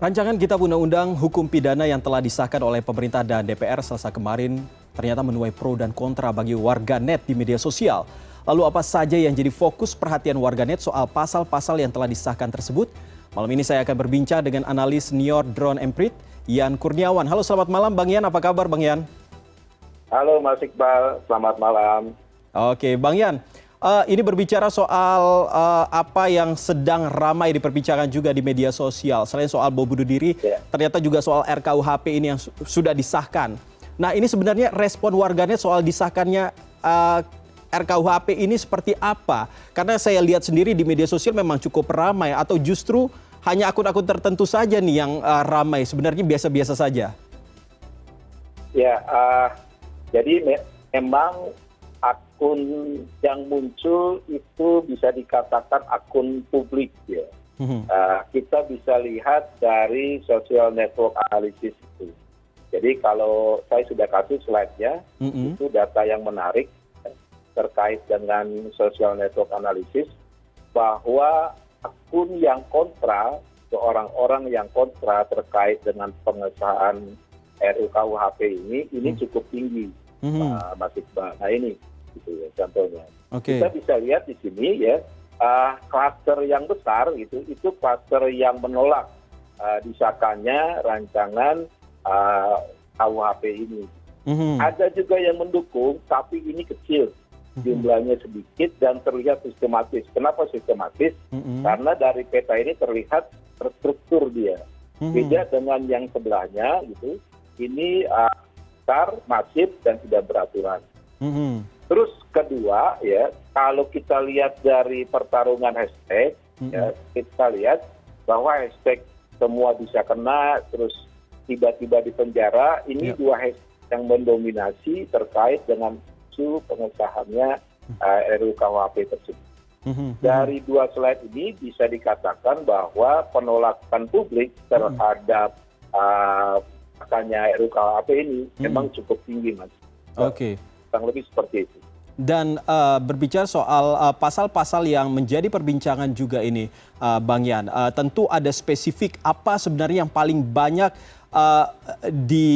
Rancangan Kitab Undang-Undang Hukum Pidana yang telah disahkan oleh pemerintah dan DPR selasa kemarin ternyata menuai pro dan kontra bagi warga net di media sosial. Lalu apa saja yang jadi fokus perhatian warga net soal pasal-pasal yang telah disahkan tersebut? Malam ini saya akan berbincang dengan analis Nior Drone Emprit, Yan Kurniawan. Halo selamat malam Bang Yan, apa kabar Bang Yan? Halo Mas Iqbal, selamat malam. Oke Bang Yan, Uh, ini berbicara soal uh, apa yang sedang ramai diperbincangkan juga di media sosial. Selain soal bom bunuh diri, yeah. ternyata juga soal RKUHP ini yang su sudah disahkan. Nah, ini sebenarnya respon warganet soal disahkannya uh, RKUHP ini seperti apa? Karena saya lihat sendiri di media sosial memang cukup ramai atau justru hanya akun-akun tertentu saja nih yang uh, ramai. Sebenarnya biasa-biasa saja. Ya, uh, jadi me memang akun yang muncul itu bisa dikatakan akun publik ya. Uh, kita bisa lihat dari social network analysis itu. Jadi kalau saya sudah kasih slide-nya, mm -hmm. itu data yang menarik terkait dengan social network analysis bahwa akun yang kontra, orang-orang yang kontra terkait dengan pengesahan RUKUHP ini, ini hmm. cukup tinggi, mm -hmm. Mas Iqbal. Nah ini gitu ya contohnya. Okay. Kita bisa lihat di sini ya uh, kluster yang besar gitu itu kluster yang menolak uh, disahkannya rancangan uh, KUHP ini. Mm-hmm. Ada juga yang mendukung tapi ini kecil mm-hmm. jumlahnya sedikit dan terlihat sistematis. Kenapa sistematis? Mm-hmm. Karena dari peta ini terlihat terstruktur dia. Mm-hmm. Beda dengan yang sebelahnya gitu. Ini uh, besar, masif dan tidak beraturan. Mm-hmm terus kedua ya kalau kita lihat dari pertarungan hashtag ya kita lihat bahwa hashtag semua bisa kena terus tiba tiba di penjara ini ya. dua hashtag yang mendominasi terkait dengan isu pengesahannya uh, RUU KUHP tersebut. Dari dua slide ini bisa dikatakan bahwa penolakan publik terhadap uh, RUU KUHP ini memang cukup tinggi, Mas. Oke. Okay kurang lebih seperti itu. Dan uh, berbicara soal uh, pasal-pasal uh, yang menjadi perbincangan juga ini, uh, Bang Yan, uh, tentu ada spesifik apa sebenarnya yang paling banyak uh, di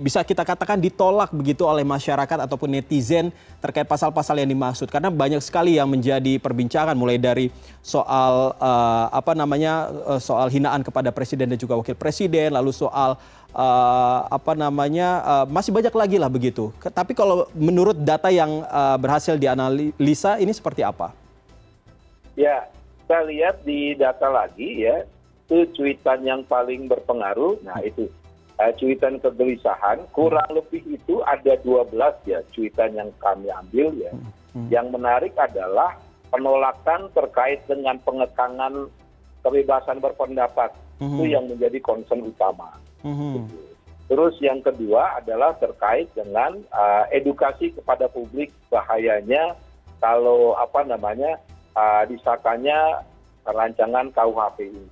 bisa kita katakan ditolak begitu oleh masyarakat ataupun netizen terkait pasal-pasal yang dimaksud karena banyak sekali yang menjadi perbincangan mulai dari soal uh, apa namanya uh, soal hinaan kepada presiden dan juga wakil presiden lalu soal uh, apa namanya uh, masih banyak lagi lah begitu tapi kalau menurut data yang uh, berhasil dianalisa ini seperti apa ya kita lihat di data lagi ya itu cuitan yang paling berpengaruh nah itu uh, cuitan kegelisahan kurang hmm. lebih itu ada 12 ya cuitan yang kami ambil ya hmm. Hmm. yang menarik adalah penolakan terkait dengan pengekangan kebebasan berpendapat itu yang menjadi concern utama terus yang kedua adalah terkait dengan uh, edukasi kepada publik bahayanya kalau apa namanya uh, disahkannya rancangan KUHP ini.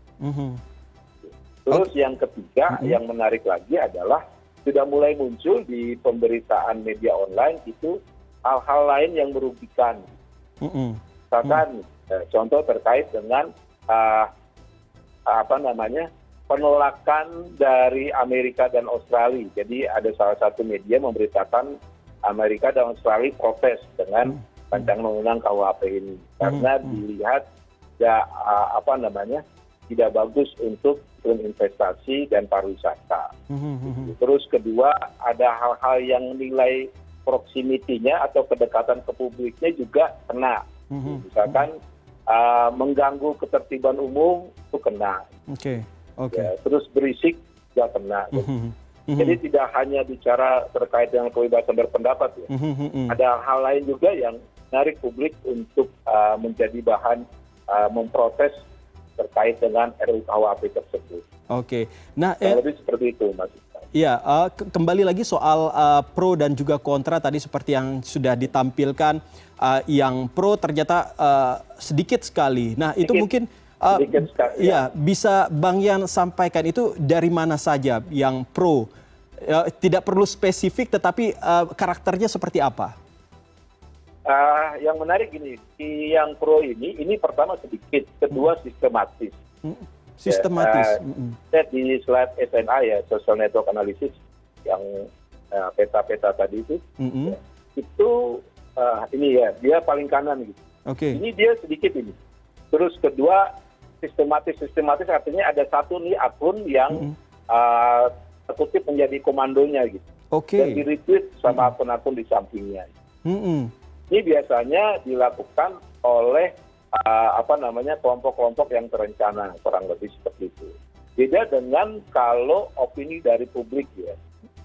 Terus yang ketiga yang menarik lagi adalah sudah mulai muncul di pemberitaan media online itu hal hal lain yang merugikan. Misalkan eh, contoh terkait dengan uh, apa namanya penolakan dari Amerika dan Australia. Jadi ada salah satu media memberitakan Amerika dan Australia protes dengan rancangan undang-undang KUHP ini karena dilihat ya apa namanya tidak bagus untuk investasi dan pariwisata. Terus kedua ada hal-hal yang nilai proximity-nya atau kedekatan ke publiknya juga kena. Misalkan uh, mengganggu ketertiban umum itu kena. Oke. Okay. Ya, terus berisik juga kena. Jadi tidak hanya bicara terkait dengan kebebasan berpendapat ya. Ada hal lain juga yang menarik publik untuk uh, menjadi bahan uh, memprotes terkait dengan RUKUHP tersebut. Oke. Nah, eh, lebih seperti itu, Mas. Iya, uh, kembali lagi soal uh, pro dan juga kontra tadi seperti yang sudah ditampilkan, uh, yang pro ternyata uh, sedikit sekali. Nah, sedikit. itu mungkin uh, ya. ya bisa Bang Yan sampaikan itu dari mana saja yang pro? Uh, tidak perlu spesifik, tetapi uh, karakternya seperti apa? Uh, yang menarik ini, yang pro ini, ini pertama sedikit, kedua sistematis. Hmm. Sistematis. Ya, uh, di slide SNA ya, Social Network Analysis yang peta-peta uh, tadi itu, mm -hmm. ya, itu uh, ini ya, dia paling kanan gitu. Oke. Okay. Ini dia sedikit ini. Terus kedua sistematis sistematis artinya ada satu nih akun yang uh, terkutip menjadi komandonya gitu. Dan di retweet sama akun-akun di sampingnya. Ini biasanya dilakukan oleh uh, apa namanya kelompok-kelompok yang terencana kurang lebih seperti itu. Beda dengan kalau opini dari publik ya.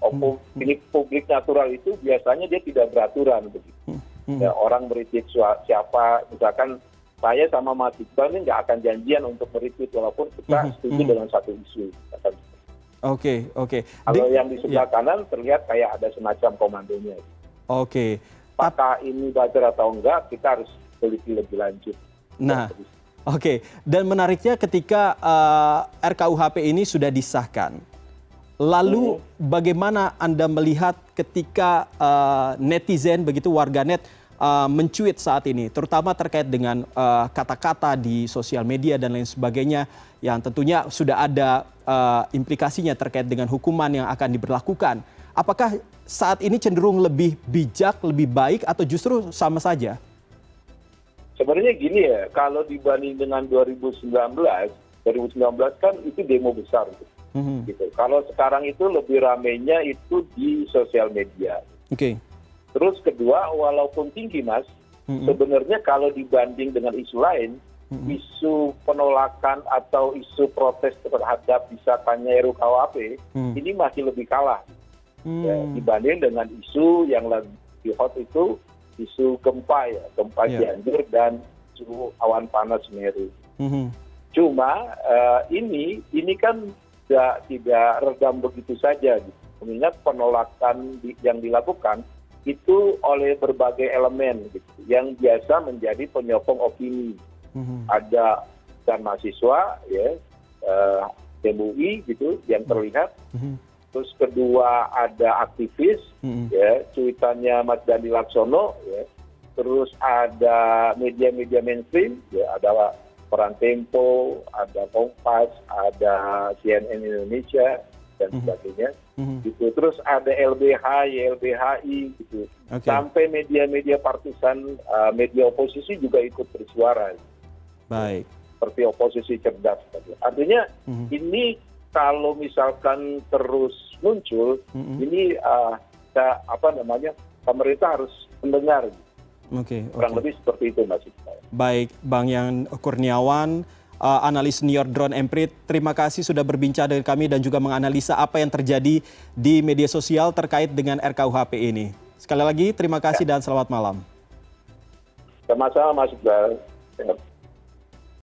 Opini publik natural itu biasanya dia tidak beraturan begitu. Ya, orang meretweet siapa, misalkan saya sama Mas Iqbal ini nggak akan janjian untuk meretweet walaupun kita setuju dengan satu isu. Oke, oke. Okay. Kalau yang di sebelah ya. kanan terlihat kayak ada semacam komandonya. Oke. Okay. Apakah ini buzzer atau enggak, kita harus teliti lebih lanjut. Nah, oke. Okay. Dan menariknya ketika uh, eh, RKUHP ini sudah disahkan, lalu hmm. bagaimana Anda melihat ketika uh, netizen begitu warganet uh, mencuit saat ini, terutama terkait dengan kata-kata uh, di sosial media dan lain sebagainya, yang tentunya sudah ada uh, implikasinya terkait dengan hukuman yang akan diberlakukan. Apakah saat ini cenderung lebih bijak, lebih baik, atau justru sama saja? sebenarnya gini ya kalau dibanding dengan 2019 2019 kan itu demo besar gitu. Mm-hmm. gitu. Kalau sekarang itu lebih ramainya itu di sosial media. Oke. Okay. Terus kedua, walaupun tinggi mas, sebenarnya kalau dibanding dengan isu lain, isu penolakan atau isu protes terhadap disahkannya RUKWP mm. ini masih lebih kalah mm. ya, dibanding dengan isu yang lagi hot itu isu gempa ya, gempa yeah. Cianjur dan isu awan panas Semeru. Mm-hmm. Cuma uh, ini ini kan tidak tidak redam begitu saja. Gitu. Mengingat penolakan di, yang dilakukan itu oleh berbagai elemen gitu, yang biasa menjadi penyokong opini. Mm-hmm. Ada dan mahasiswa ya eh, MUI gitu yang terlihat. Mm-hmm terus kedua ada aktivis ya cuitannya Mas Dandi Laksono ya terus ada media-media mainstream ya ada peran Tempo ada Kompas ada CNN Indonesia dan sebagainya. Mm-hmm. gitu. Terus ada LBH YLBHI gitu. Sampai media-media partisan uh, media oposisi juga ikut bersuara. Baik. Seperti oposisi cerdas artinya mm-hmm. ini kalau misalkan terus muncul ini uh, apa namanya pemerintah harus mendengar. Oke, okay, kurang okay. lebih seperti itu Mas Baik, Bang Yang Kurniawan, uh, analis senior drone Emprit, terima kasih sudah berbincang dengan kami dan juga menganalisa apa yang terjadi di media sosial terkait dengan RKUHP ini. Sekali lagi terima kasih ya. dan selamat malam. Sama-sama Mas Iqbal.